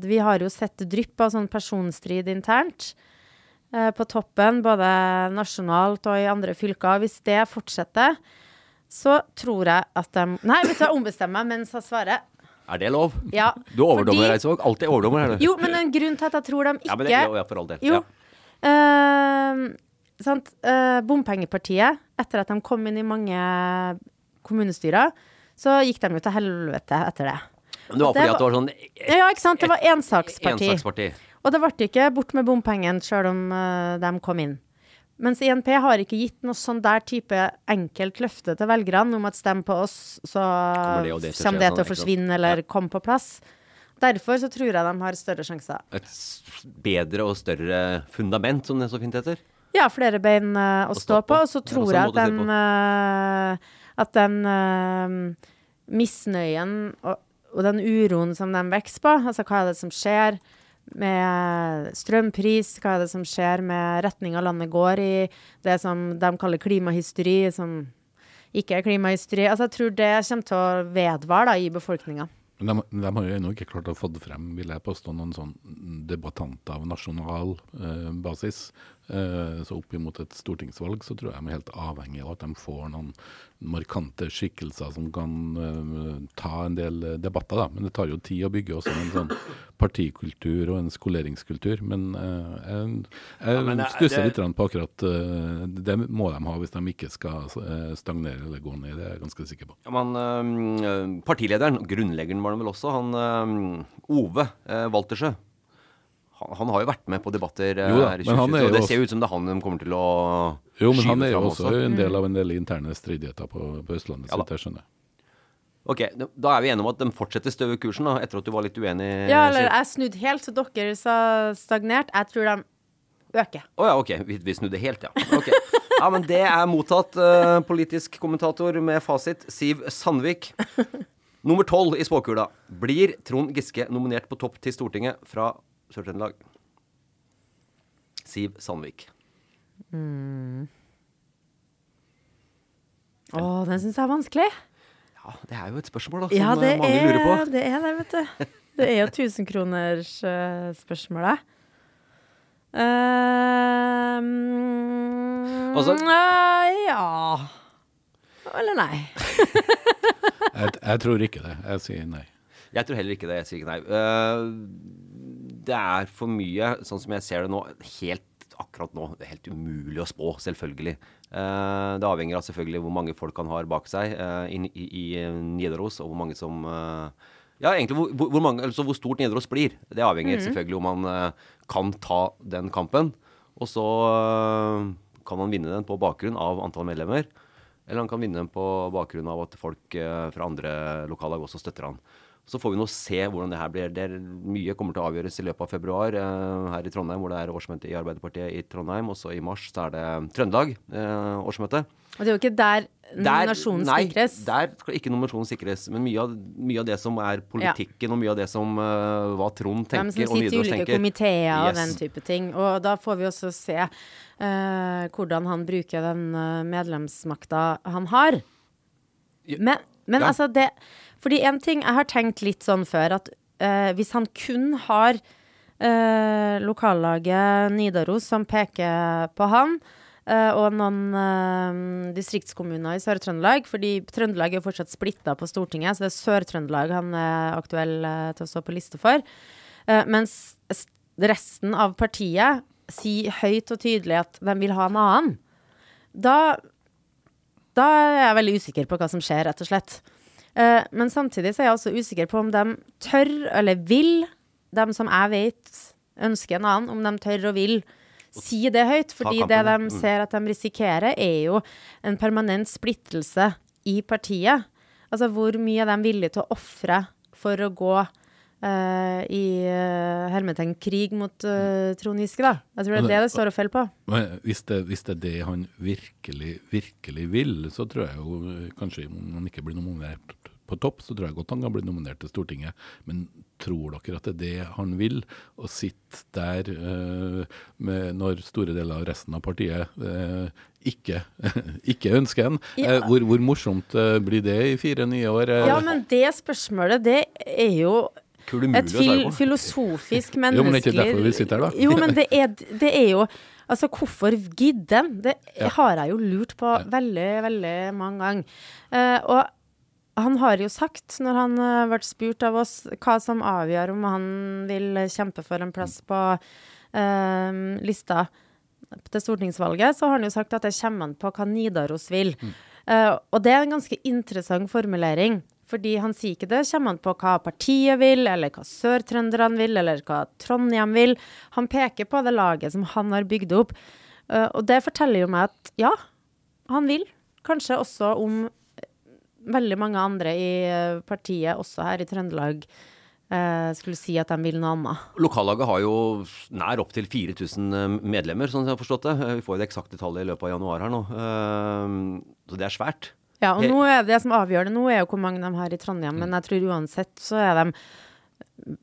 Vi har jo sett drypp av sånn personstrid internt eh, på toppen, både nasjonalt og i andre fylker. Hvis det fortsetter, så tror jeg at de Nei, vet du, jeg ombestemmer meg mens jeg svarer. Er det lov? Ja, Du overdommer, fordi- Eidsvåg. Alltid overdommer, er det. Jo, men en grunn til at jeg tror de ikke Ja, men det, ja, ja, for all del. Jo. Ja. Uh, sant? Eh, bompengepartiet, etter at de kom inn i mange kommunestyrer, så gikk de jo til helvete etter det. Men det var Det fordi at det var sånn Ja, ikke sant? Det var ensaksparti. ensaksparti. Og det ble ikke bort med bompengen sjøl om uh, de kom inn. Mens INP har ikke gitt noe sånn der type enkelt løfte til velgerne om at stem på oss, så Kommer kommer det det, det til å skje, til å forsvinne eller komme på plass. Derfor så tror jeg de har større sjanser. Et bedre og større fundament, som det så fint heter. Ja, flere bein uh, å, stå, på. Og så tror jeg at den, uh, at den misnøyen og, og den uroen som de vokser på, altså hva er det som skjer med strømpris, hva er det som skjer med retninga landet går i, det som de kaller klimahysteri, som ikke er klimahysteri. Altså jeg tror det kommer til å vedvare da, i befolkninga. De, de har jo ennå ikke klart å få frem vil jeg påstå, noen sånn debattanter av nasjonal eh, basis. Eh, så opp imot et stortingsvalg så tror jeg de er helt avhengig av at de får noen markante skikkelser som kan eh, ta en del eh, debatter. da. Men det tar jo tid å bygge også en sånn partikultur og en skoleringskultur. Men jeg, jeg stusser litt på akkurat Det må de ha hvis de ikke skal stagnere eller gå ned. Det er jeg ganske sikker på. Ja, men, partilederen, grunnleggeren var han vel også, han Ove Waltersjø. Han, han har jo vært med på debatter øh, Jo da, her i men han 2023, er og det ser jo ut som det er han de kommer til å Jo, men han er jo også, også en del av en del interne stridigheter på, på Østlandet, Ja sitt, jeg skjønner. Ok, da- er vi enige om at de fortsetter støve kursen, da, etter at du var litt uenig. Ja, eller jeg snudde helt, så dere sa stagnert. Jeg tror de øker. Å ja, ok. Vi, vi snudde helt, ja. Ok. Ja, men det er mottatt, uh, politisk kommentator med fasit, Siv Sandvik. Nummer tolv i spåkula. Blir Trond Giske nominert på topp til Stortinget fra Sør-Trøndelag? Siv Sandvik. Å, den syns jeg er vanskelig. Ja, det er jo et spørsmål da, som Ja, mange er, lurer på. Ja, det, er det vet du. Det er jo tusenkronersspørsmålet. Uh, Altså- ja Eller nei. Jeg, jeg tror ikke det. Jeg sier nei. Jeg tror heller ikke det. Jeg sier ikke nei. Eh, det er for mye, sånn som jeg ser det nå, helt akkurat nå. Det er helt umulig å spå, selvfølgelig. Eh, det avhenger av selvfølgelig hvor mange folk han har bak seg eh, i, i, i Nidaros, og hvor mange som eh, Ja, egentlig hvor, hvor, mange, altså hvor stort Nidaros blir. Det avhenger selvfølgelig om han kan ta den kampen. Og så kan han vinne den på bakgrunn av antall medlemmer. Eller han kan vinne den på bakgrunn av at folk fra andre lokallag også støtter han. Så får vi nå se hvordan det her blir. Det mye kommer til å avgjøres i løpet av februar eh, her i Trondheim, hvor det er årsmøte i Arbeiderpartiet i Trondheim. Og så i mars så er det Trøndelag eh, årsmøte. Og det er jo ikke der Der- nominasjonen nei, sikres. der skal ikke nominasjonen sikres. Men mye av, mye av det som er politikken, og mye av det som uh, hva Trond Hvem som tenker Som sitter i ulike komiteer yes. og den type ting. Og da får vi også se uh, hvordan han bruker den uh, medlemsmakta han har. Men, men Ja. altså det Fordi en ting jeg har tenkt litt sånn før, at uh, hvis han kun har uh, lokallaget Nidaros som peker på han, uh, og noen distriktskommuner i Sør-Trøndelag, fordi Trøndelag er fortsatt splitta på Stortinget, så det er Sør-Trøndelag han er aktuell til å stå på liste for. Mens resten av partiet sier høyt og tydelig at de vil ha en annen. Da, da er jeg veldig usikker på hva som skjer, rett og slett. Eh, men samtidig så er jeg også usikker på om de tør, eller vil, de som jeg vet ønsker en annen, om de tør og vil si det høyt. Fordi det de ser at de risikerer, er jo en permanent splittelse i partiet. Altså hvor mye er de villige til å ofre for å gå eh, i uh, hermetegn krig mot uh, Trond Giske, da. Jeg tror det er det det står og faller på. Hvis det, hvis det er det han virkelig, virkelig vil, så tror jeg jo kanskje om han ikke blir nominert på topp, så tror jeg godt han kan bli nominert til Stortinget. Men tror dere at det er det han vil? Å sitte der uh, med, når store deler av resten av partiet ikke, ikke ønsker en? Ja. Hvor, hvor morsomt blir det i fire nye år? Ja, men det spørsmålet, det er jo et fil filosofisk, Jo, men det er ikke menneskelig derfor vi sitter her, da. Jo, men det er, det er jo Altså, hvorfor gidde? Det Ja. har jeg jo lurt på veldig, veldig mange ganger. Uh, og han har jo sagt, når han har vært spurt av oss, hva som avgjør om han vil kjempe for en plass på uh, lista til stortingsvalget, så har han jo sagt at det kommer an på hva Nidaros vil. Eh, og det er en ganske interessant formulering. Fordi han sier ikke det kommer han på hva partiet vil, eller hva sørtrønderne vil, eller hva Trondheim vil. Han peker på det laget som han har bygd opp. Eh, og det forteller jo meg at ja, han vil. Kanskje også om veldig mange andre i eh, partiet, også her i Trøndelag, eh, skulle si at de vil noe annet. Lokallaget har jo nær opptil 4000 medlemmer, sånn som jeg har forstått det. Eh, Vi får jo det eksakte tallet i løpet av januar her nå. Eh, Så det er svært. Ja, og nå er det som avgjør det nå, er jo hvor mange de har i Trondheim. Men jeg tror uansett så er de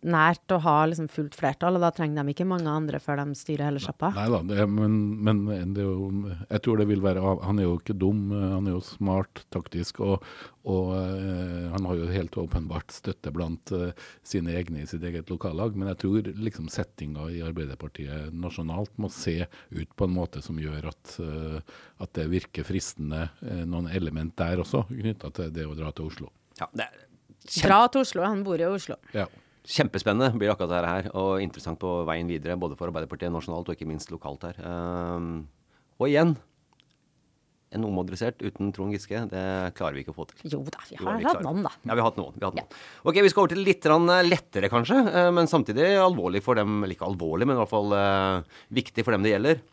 nært å ha liksom fullt flertall, og da trenger de ikke mange andre før de styrer hele sjappa. Nei da, det, er- men, men det er jo, jeg tror det vil være Han er jo ikke dum, han er jo smart taktisk, og, og eh, han har jo helt åpenbart støtte blant eh, sine egne i sitt eget lokallag. Men jeg tror liksom settinga i Arbeiderpartiet nasjonalt må se ut på en måte som gjør at, eh, at det virker fristende, eh, noen element der også, knytta til det å dra til Oslo. Ja, det er Dra til Oslo, han bor jo i Oslo. Ja. Kjempespennende blir akkurat dette her, og interessant på veien videre, både for Arbeiderpartiet nasjonalt og ikke minst lokalt her. Um, og igjen, en omadressert uten Trond Giske, det klarer vi ikke å få til. Jo da, vi har hatt noen, da. Ja, vi har hatt noen. Vi har hatt noen. Ok, vi skal over til litt eh, lettere, kanskje, eh, men samtidig alvorlig for dem. Eller ikke alvorlig, men i hvert fall uh, viktig for dem det gjelder.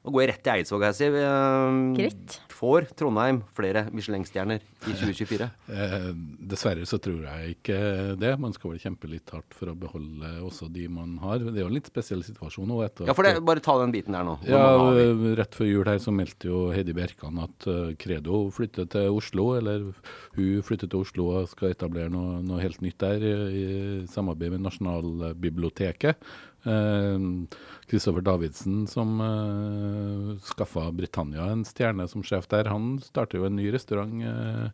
Nå går jeg rett til Eidsvåg her, Siv. Eh, Greit. Får Trondheim flere Michelin-stjerner i 2024? Eh, dessverre så tror jeg ikke det. Man skal vel kjempe litt hardt for å beholde også de man har. Det er jo en litt spesiell situasjon nå. Ja, for det, bare ta den biten der nå. Ja, vi? Rett før jul her så meldte jo Heidi Bjerkan at eh, Credo flytter til Oslo, eller hun flytter til Oslo og skal etablere noe, noe helt nytt der i, i samarbeid med Nasjonalbiblioteket. Kristoffer Davidsen, som uh, skaffa Britannia en stjerne som sjef der, han starter jo en ny restaurant uh,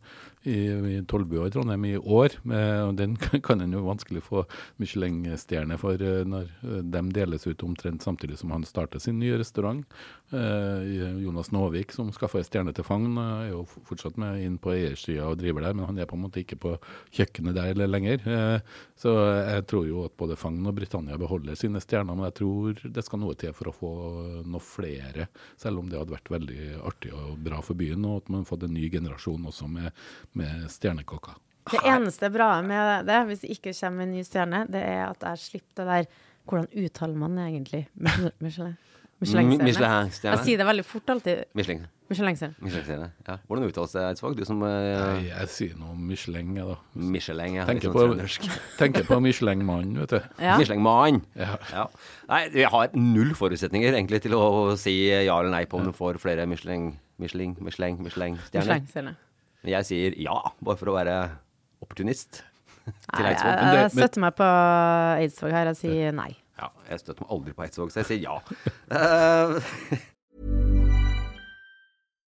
i, i Tollbua i Trondheim i år. Uh, og Den kan en jo vanskelig få Michelin-stjerne for uh, når de deles ut omtrent samtidig som han starter sin nye restaurant. Jonas Nåvik, som skaffa ei stjerne til Fagn, er jo fortsatt med inn på eiersida og driver der, men han er på en måte ikke på kjøkkenet der lenger. Eh, så jeg tror jo at både Fagn og Britannia beholder sine stjerner, men jeg tror det skal noe til for å få noe flere. Selv om det hadde vært veldig artig og bra for byen, og at man har fått en ny generasjon også med, med stjernekokker. Det eneste bra med det, hvis det ikke kommer en ny stjerne, det er at jeg slipper det der Hvordan uttaler man det egentlig? Michelin- Michelin- Michelin-stjerne. Michelin-stjerne. Jeg sier det veldig fort alltid. Michelin. Michelin-stjerne. Ja. Hvordan uttales det, Eidsvåg? Du som uh, Jeg, jeg sier noe Michelin, jeg, da. Michelin, ja. Tenker på, sånn tenker på Michelin-mannen, vet du. Ja. Michelin-mann. Ja. Ja. Nei, jeg har null forutsetninger egentlig til å si ja eller nei på om du får flere Michelin, Michelin, Michelin, Michelin-stjerner. Michelin-stjerne. Men jeg sier ja, bare for å være opportunist. til Nei, Eidsvåg. jeg, Men jeg støtter meg på Eidsvåg her. Jeg sier nei. Ja, jeg støtter meg aldri på Eidsvåg, så jeg sier ja.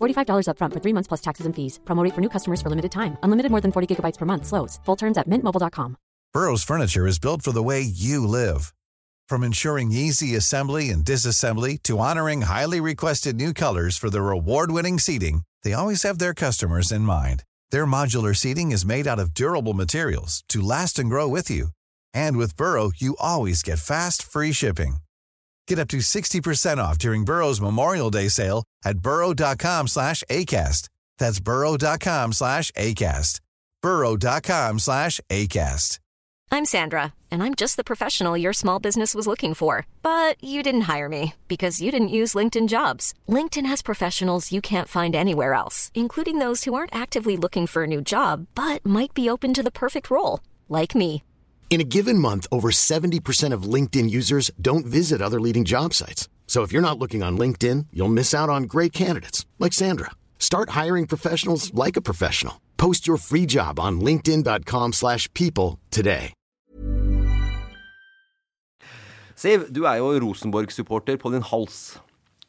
$45 upfront for three months plus taxes and fees. Promo rate for new customers for limited time. Unlimited more than 40 gigabytes per month. Slows. Full terms at mintmobile.com. Burrow's furniture is built for the way you live. From ensuring easy assembly and disassembly to honoring highly requested new colors for their award-winning seating, they always have their customers in mind. Their modular seating is made out of durable materials to last and grow with you. And with Burrow, you always get fast, free shipping. Get up to 60% off during Burrow's Memorial Day sale at burrow.com slash ACAST. That's burrow.com slash ACAST. burrow.com slash ACAST. I'm Sandra, and I'm just the professional your small business was looking for. But you didn't hire me because you didn't use LinkedIn jobs. LinkedIn has professionals you can't find anywhere else, including those who aren't actively looking for a new job but might be open to the perfect role, like me. In a given month, over 70% of LinkedIn users don't visit other leading job sites. So if you're not looking on LinkedIn, you'll miss out on great candidates like Sandra. Start hiring professionals like a professional. Post your free job on linkedin.com/people today. Siv, du er jo Rosenborg-supporter på din hals.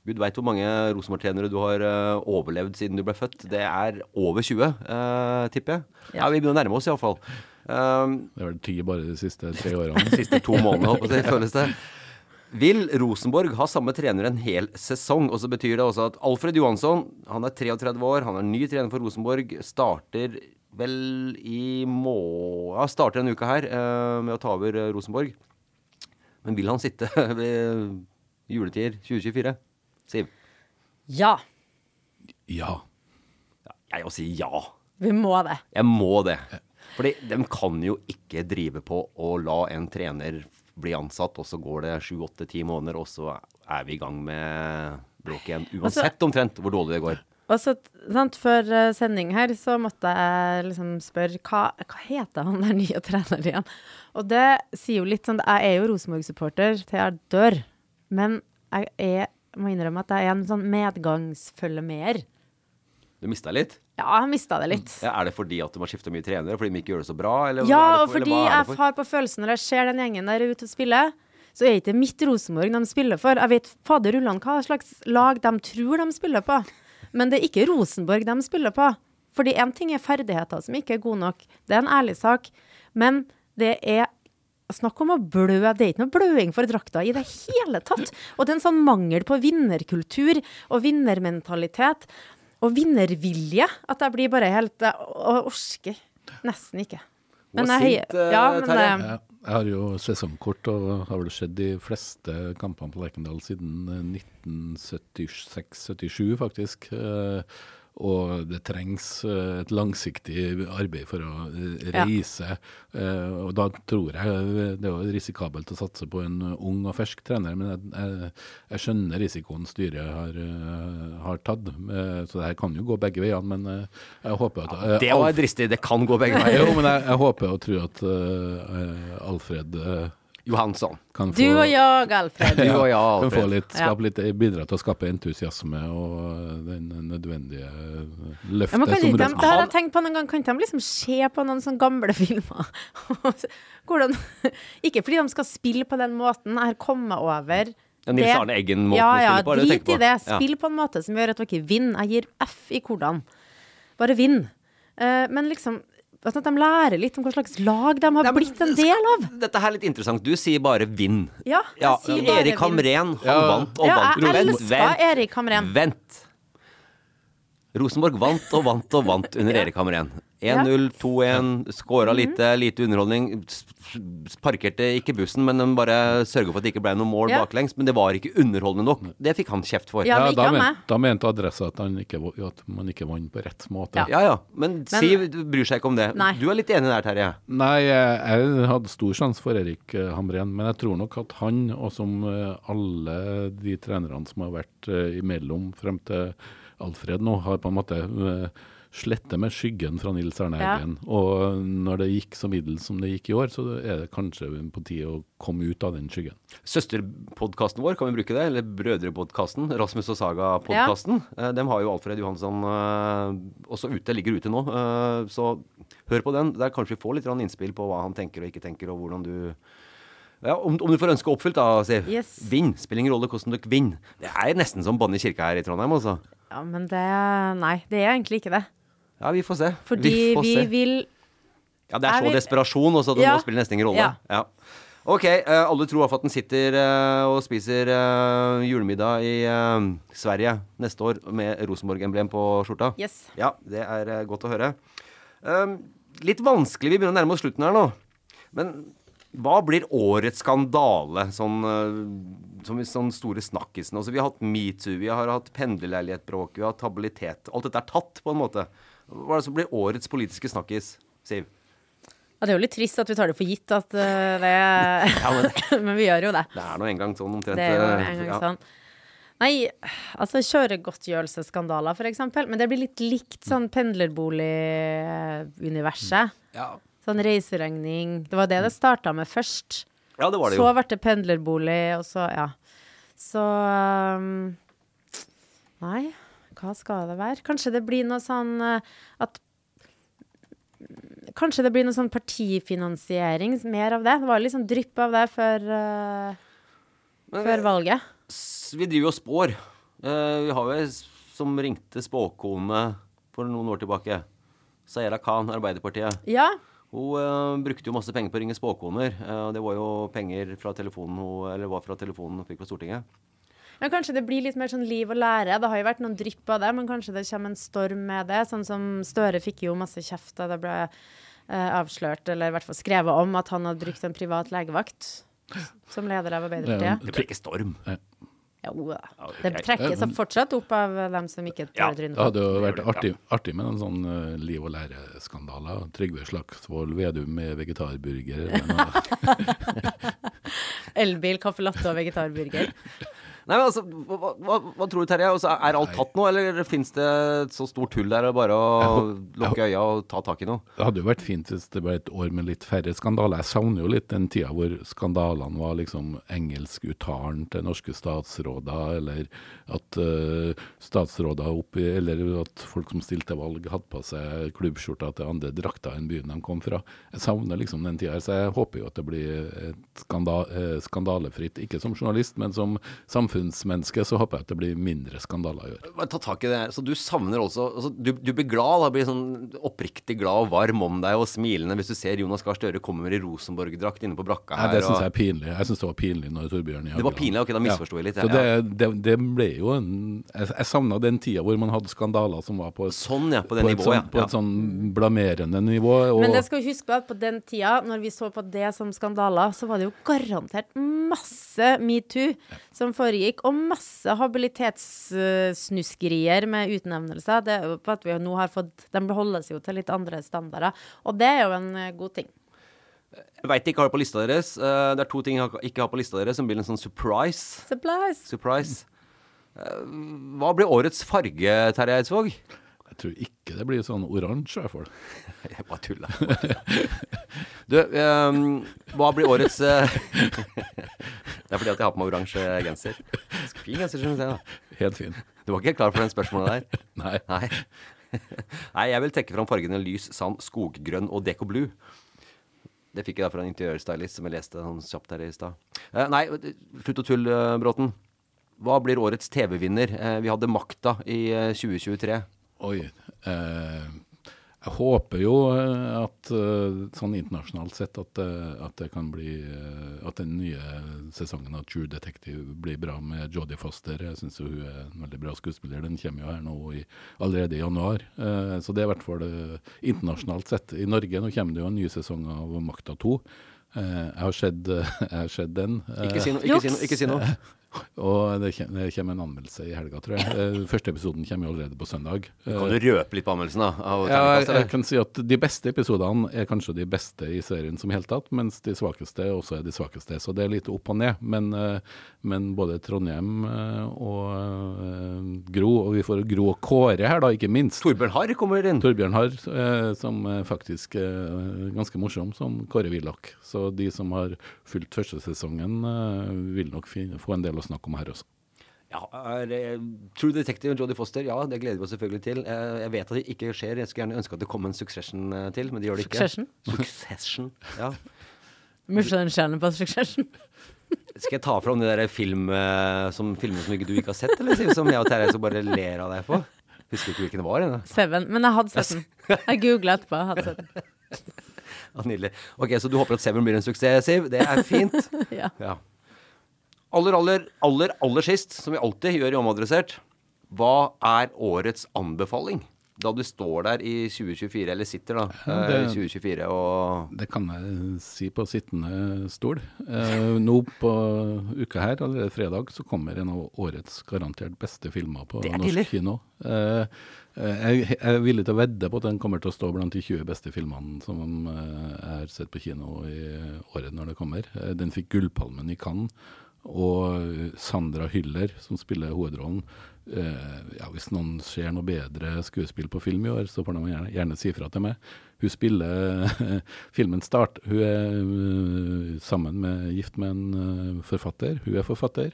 Gud veit hvor mange Rosenborg-trenere du har eh, overlevd siden du ble født. Det er over 20, uh, tipper jeg. Ja. Vi begynner å nærme oss iallfall. Um, Det er vel ti bare de siste tre årene. de siste to månedene, håper jeg, føles det. Vil Rosenborg ha samme trener en hel sesong? Og så betyr det også at Alfred Johansson, han er 33 år, han er ny trener for Rosenborg, starter vel i må... Ja, starter denne uka her uh, med å ta over eh, Rosenborg. Men vil han sitte ved juletider 2024? Siv? Ja, Ja. Jeg òg sier ja. vi må det. Jeg må det. Fordi de kan jo ikke drive på å la en trener bli ansatt, og så går det sju, åtte, ti måneder, og så er vi i gang med bråk igjen. Uansett omtrent hvor dårlig det går. Og så, sant, Før eh, sending her så måtte jeg liksom spørre hva, hva heter han der nye trener igjen? Og det sier jo litt sånn Jeg er jo Rosenborg-supporter til jeg dør, men jeg er, må innrømme at jeg er en sånn medgangsfølgemer. Du mista litt? Ja, jeg mista det litt. Ja, er det fordi at de har skifte mye trenere? Fordi de ikke gjør det så bra? Eller Ja, for, og for- fordi er jeg har på følelsen når jeg ser den gjengen der ute og spiller, så er det ikke mitt Rosenborg de spiller for. Jeg vet fader ullan hva slags lag de tror de spiller på, men det er ikke Rosenborg de spiller på. Fordi én ting er ferdigheter som ikke er gode nok, det er en ærlig sak, men det er Snakk om å blø. Det er ikke noe bløing for drakta i det hele tatt. Og det er en sånn mangel på vinnerkultur og vinnermentalitet og vinnervilje at jeg blir bare helt Jeg orker nesten ikke. Men jeg sint, eh, ja, men, Terje. eh, jeg har jo sesongkort og har vel sett de fleste kampene på Lerkendal siden eh, 1976-77, faktisk. Eh, og det trengs eh, et langsiktig arbeid for å reise. Ja. Eh, og da tror jeg eh, det er risikabelt å satse på en ung og fersk trener, men jeg, jeg, jeg skjønner risikoen styret har, eh, har tatt. Eh, så det her kan jo gå begge veiene, men eh, jeg håper at ja, Det var dristig. Det kan gå begge veier. Jo, men jeg, jeg håper og tror at eh, eh, Alfred eh, Johansson. kan få Du og jeg, Alfred. Du og jeg, kan få Alfred. litt, skape litt, bidra til å skape entusiasme og den nødvendige løftet men kan som ikke de, det har jeg tenkt på noen gang, kan ikke de liksom se på noen sånne gamle filmer? Hvordan, ikke fordi de skal spille på den måten, jeg har kommet over Ja, Nils Arne Eggen-måten ja, å spille på, det du drit i det. Spill på en måte som gjør at dere vinner. Jeg gir F i hvordan. Bare vinn. Uh, men liksom at de lærer litt om hva slags lag de har blitt en del av. Dette her er litt interessant. Du sier bare 'vinn'. Ja, jeg Ja, sier bare Erik. Hamren, han Ja. vant og Ja, vant. jeg vent, Erik Hamren. Vent. Rosenborg vant og vant og vant under Erik Hamren. 1-0, 2-1, skåra lite, lite underholdning. Parkerte ikke bussen, men de bare sørga for at det ikke ble noe mål Ja. baklengs. Men det var ikke underholdende nok. Det fikk han kjeft for. Ja, men ikke da, men, da mente Adressa at, han ikke, at man ikke vant på rett måte. Ja. Ja ja, men Siv bryr seg ikke om det. Nei. Du er litt enig der, Terje? Nei, jeg, jeg hadde stor sjanse for Erik eh, Hamren, men jeg tror nok at han, og som eh, alle de trenerne som har vært eh, imellom frem til Alfred nå, har på en måte eh, slettet med skyggen fra Nils Arne Ja. Og når det gikk så middels som det gikk i år, så er det kanskje på tide å komme ut av den skyggen. Søsterpodkasten vår, kan vi bruke det? Eller Brødrepodkasten? Rasmus og Saga-podkasten. Ja. Dem har jo Alfred Johansson eh, også ute, ligger ute nå. Eh, så hør på den. Der kanskje vi får litt innspill på hva han tenker og ikke tenker, og hvordan du ja, om, om du får ønske oppfylt, da, Siv. Yes. Vinn. Spiller ingen rolle hvordan dere vinner. Det er nesten som banne i kirka her i Trondheim, altså. Ja, men det Nei, det er egentlig ikke det. Ja, vi får se. Fordi får vi se. vil Ja, det er er så vi... desperasjon også at det Ja. nå spiller nesten ingen rolle. Ja. Ja. Ok, uh, alle tror at den sitter uh, og spiser uh, julemiddag i Sverige neste år med Rosenborg-emblem på skjorta. Yes. Ja, det er godt å høre. Litt vanskelig, vi begynner å nærme oss slutten her nå. Men hva blir årets skandale, sånn, som sånn store snakkisen? Altså, vi har hatt metoo, vi har hatt pendlerleilighetbråk, vi har hatt habilitet. Alt dette er tatt, på en måte. Hva er det som blir årets politiske snakkis, Siv? Ja, det er jo litt trist at vi tar det for gitt at eh, det Ja, men Men vi gjør jo det. det er nå en gang sånn omtrent. Det er jo eh, en gang ja. sånn. Nei, altså kjøregodtgjørelsesskandaler, for eksempel. Men det blir litt likt sånn pendlerboliguniverset. Ja. Sånn reiseregning. Det var det det starta med først. ja, det var det Så jo. ble det pendlerbolig, og så Ja. Så um, Nei, hva skal det være? Kanskje det blir noe sånn eh, at Kanskje det blir noe sånn partifinansiering, mer av det. Det var litt sånn drypp av det før, uh, Men før valget. Vi driver jo og spår. Uh, vi har jo som ringte spåkone for noen år tilbake. Sayera Khan, Arbeiderpartiet. Ja. Hun uh, brukte jo masse penger på å ringe spåkoner. og det var jo penger fra telefonen hun, eller var fra telefonen hun fikk på Stortinget. Men kanskje det blir litt mer sånn liv og lære. Det har jo vært noen drypp av det, men kanskje det kommer en storm med det. Sånn som Støre fikk jo masse kjeft da det ble eh, avslørt, eller i hvert fall skrevet om, at han hadde brukt en privat legevakt som leder av Arbeiderpartiet. Det ble ikke storm. Jo da. Ja, Det trekkes fortsatt opp av dem som ikke Ja, tåler trynet Det hadde jo vært artig, artig med en sånn uh, liv og lære-skandale. Trygve Slagsvold Vedum med vegetarburger. Elbil, caffè latte og vegetarburger. Nei, men altså, hva, hva, hva, tror du, Terje? Altså, er alt tatt nå, eller fins det et så stort hull der og bare å lukke øya og ta tak i noe? Det hadde jo vært fint hvis det ble et år med litt færre skandaler. Jeg savner jo litt den tida hvor skandalene var liksom engelskuttalen til norske statsråder, eller at uh, statsråder oppi Eller at folk som stilte valg, hadde på seg klubbskjorta til andre drakter enn byen de kom fra. Jeg savner liksom den tida her, så jeg håper jo at det blir et skanda, eh, skandalefritt. Ikke som journalist, men som samfunnsmenneske så håper jeg at det blir mindre skandaler i år. Ta tak i det. Så du savner også altså, du, du blir glad, da blir sånn oppriktig glad og varm om deg og smilende hvis du ser Jonas Gahr Støre kommer i Rosenborg-drakt inne på brakka her. Nei, det syns jeg er pinlig. Jeg syns det var pinlig når Torbjørn Det var pinlig, ok, da misforsto jeg litt, Så det, det, det ble jo en Jeg, jeg savna den tida hvor man hadde skandaler som var på et, Sånn, ja. På den på et, nivået, sånn, på ja. et sånn blamerende nivå. Og, Men det skal vi huske på at på den tida, når vi så på det som skandaler, så var det jo garantert masse metoo som foregikk forlik og masse habilitetssnuskerier med utnevnelser. Det er jo på at vi nå har fått De beholdes jo til litt andre standarder, og det er jo en eh, god ting. Jeg veit ikke hva jeg har på lista deres. Eh, det er to ting jeg ikke har på lista deres, som blir en sånn surprise. Surprise! Surprise. Eh, Hva blir årets farge, Terje Eidsvåg? Jeg tror ikke det blir sånn oransje, i hvert fall. Jeg bare tuller. Du, um, hva blir årets uh, Det er fordi at jeg har på meg oransje genser. Ganske fin genser, skjønner jeg. da. Helt fin. Du var ikke helt klar for den spørsmålet der? Nei. Nei. Nei, jeg vil trekke fram fargene lys, sand, skoggrønn og deco blue. Det fikk jeg da fra en interiørstylist som jeg leste sånn kjapt her i stad. Eh, nei, slutt å tulle, eh, Bråten. Hva blir årets TV-vinner? Vi hadde Makta i eh, 2023. Oi. Eh, jeg håper jo eh, at eh, sånn internasjonalt sett at, eh, at det kan bli At den nye sesongen av True Detective blir bra med Jodie Foster. Jeg syns hun er en veldig bra skuespiller. Den kommer jo her nå i, allerede i januar. Eh, så det er i hvert fall internasjonalt sett. I Norge nå kommer det jo en ny sesong av Makta 2. Eh, jeg, har sett, jeg har sett den. Ikke si noe. Ikke si noe. Ikke si noe. Og det kommer, en anmeldelse i helga, tror jeg. Eh, Første episoden kommer jo allerede på søndag. Kan du røpe litt på anmeldelsen, da? Ja, jeg, kan si at De beste episodene er kanskje de beste i serien som helt tatt, mens de svakeste også er de svakeste. Så det er litt opp og ned. Men, eh, men både Trondheim eh, og eh, Gro, og vi får Gro og Kåre her, da, ikke minst. Torbjørn Harr kommer inn. Torbjørn Harr, eh, som faktisk er ganske morsom som Kåre Willoch. Så de som har fulgt første sesongen, eh, vil nok få en del å snakke om her også. Ja, er, eh, True Detective og Jodie Foster, ja, det gleder vi oss selvfølgelig til. Eh, Jeg vet at det ikke skjer. Jeg skulle gjerne ønske at det kom en Succession eh, til, men det gjør det ikke. Succession? Succession, ja. Michelin-stjerne på Succession. Skal jeg ta fram de der film, som, filmene som ikke du ikke har sett, eller som jeg og Terje bare ler av deg på? Husker ikke hvilken det var? ennå. Seven. Men jeg hadde sett den. Jeg googla etterpå. Jeg hadde sett den. Ja, Nydelig. Ok, Så du håper at Seven blir en suksess, Siv? Det er fint. Ja. Ja. Aller, aller, aller, aller sist, som vi alltid gjør i Omadressert, hva er årets anbefaling? Da du står der i 2024, eller sitter da, Ja, eh, det- i 2024 og Det kan jeg si på sittende stol. Eh, nå på uka her, allerede fredag, så kommer en av årets garantert beste filmer på norsk tidlig. kino. Eh, jeg, jeg er villig til å vedde på at den kommer til å stå blant de 20 beste filmene som jeg har sett på kino i året når det kommer. Den fikk Gullpalmen i Cannes. Og Sandra Hyller, som spiller hovedrollen. Eh, ja, hvis noen ser noe bedre skuespill på film i år, så får de gjerne, gjerne si fra til meg. Hun spiller Filmen start Hun er eh, sammen med gift med en eh, forfatter. Hun er forfatter.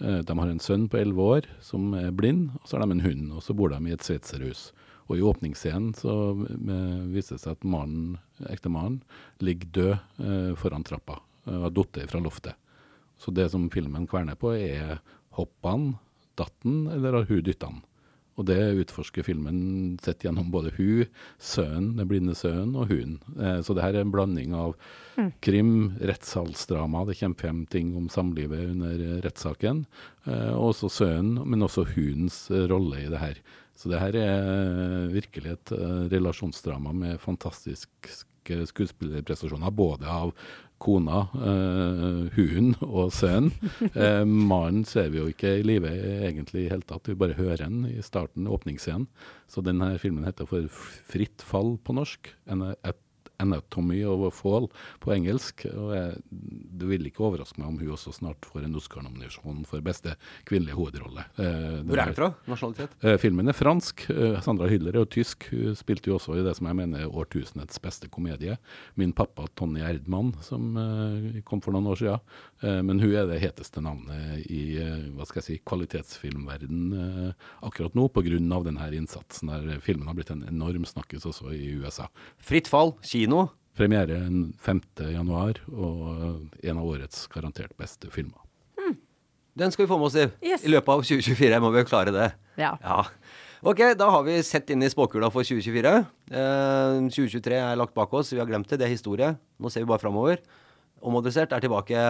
Eh, de har en sønn på elleve år som er blind, og så har de en hund. Og så bor de i et sveitserhus. Og i åpningsscenen så eh, viser det seg at mannen, ektemannen ligger død eh, foran trappa. eh, Og har falt fra loftet. Så det som filmen kverner på, er hoppa han, datt han, eller har hun dytta han? Og det utforsker filmen sett gjennom både hun, sønnen, den blinde sønnen, og hun. Eh, så det her er en blanding av krim, rettssalsdrama, det kommer frem ting om samlivet under eh, rettssaken, eh, og også sønnen, men også hundens eh, rolle i det her. Så det her er eh, virkelig et relasjonsdrama med fantastiske skuespillerprestasjoner, både av kona, eh, hunden og sønnen. Eh, Mannen ser vi jo ikke i live egentlig i hele tatt, vi bare hører han i starten, åpningsscenen. Så denne filmen heter for Fritt fall på norsk. En, et, Anatomy of a Fall på engelsk. og jeg, Det vil ikke overraske meg om hun også snart får en Oscar-nominasjon for beste kvinnelige hovedrolle. Eh, Hvor er hun fra? Nasjonalitet? Eh, filmen er fransk. Eh, Sandra Hyller er jo tysk. Hun spilte jo også i det som jeg mener er årtusenets beste komedie. Min pappa Tonje Erdmann, som eh, kom for noen år siden. Eh, men hun er det heteste navnet i eh, hva skal jeg si, kvalitetsfilmverden eh, akkurat nå, pga. denne innsatsen der filmen har blitt en enorm snakkis også i USA. Fritt fall, kino. Premiere 5. januar, og en av årets garantert beste filmer. Den skal vi få med oss, Siv. Yes. I løpet av 2024 må vi jo klare det. Ja. Ja. Ok, da har vi sett inn i spåkula for 2024. Eh, 2023 er lagt bak oss, vi har glemt det. Det er historie. Nå ser vi bare framover. Omadressert er tilbake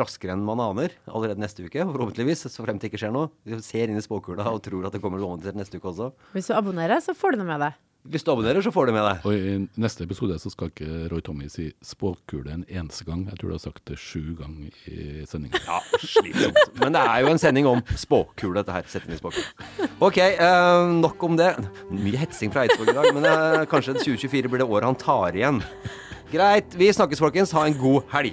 raskere enn man aner allerede neste uke, forhåpentligvis. Så fremt det ikke skjer noe. Vi ser inn i spåkula og tror at det kommer noe annet neste uke også. Hvis du abonnerer, så får du noe med deg. Hvis du abonnerer, så får du med deg. Og i neste episode så skal ikke Roy Tommy si spåkule en eneste gang. Jeg tror du har sagt det sju ganger i sendinga. Ja, slitsomt. Men det er jo en sending om spåkule, dette her. Sett inn i spåkule. OK, eh, nok om det. Mye hetsing fra Eidsvåg i dag, men eh, kanskje 2024 blir det året han tar igjen. Greit. Vi snakkes, folkens. Ha en god helg.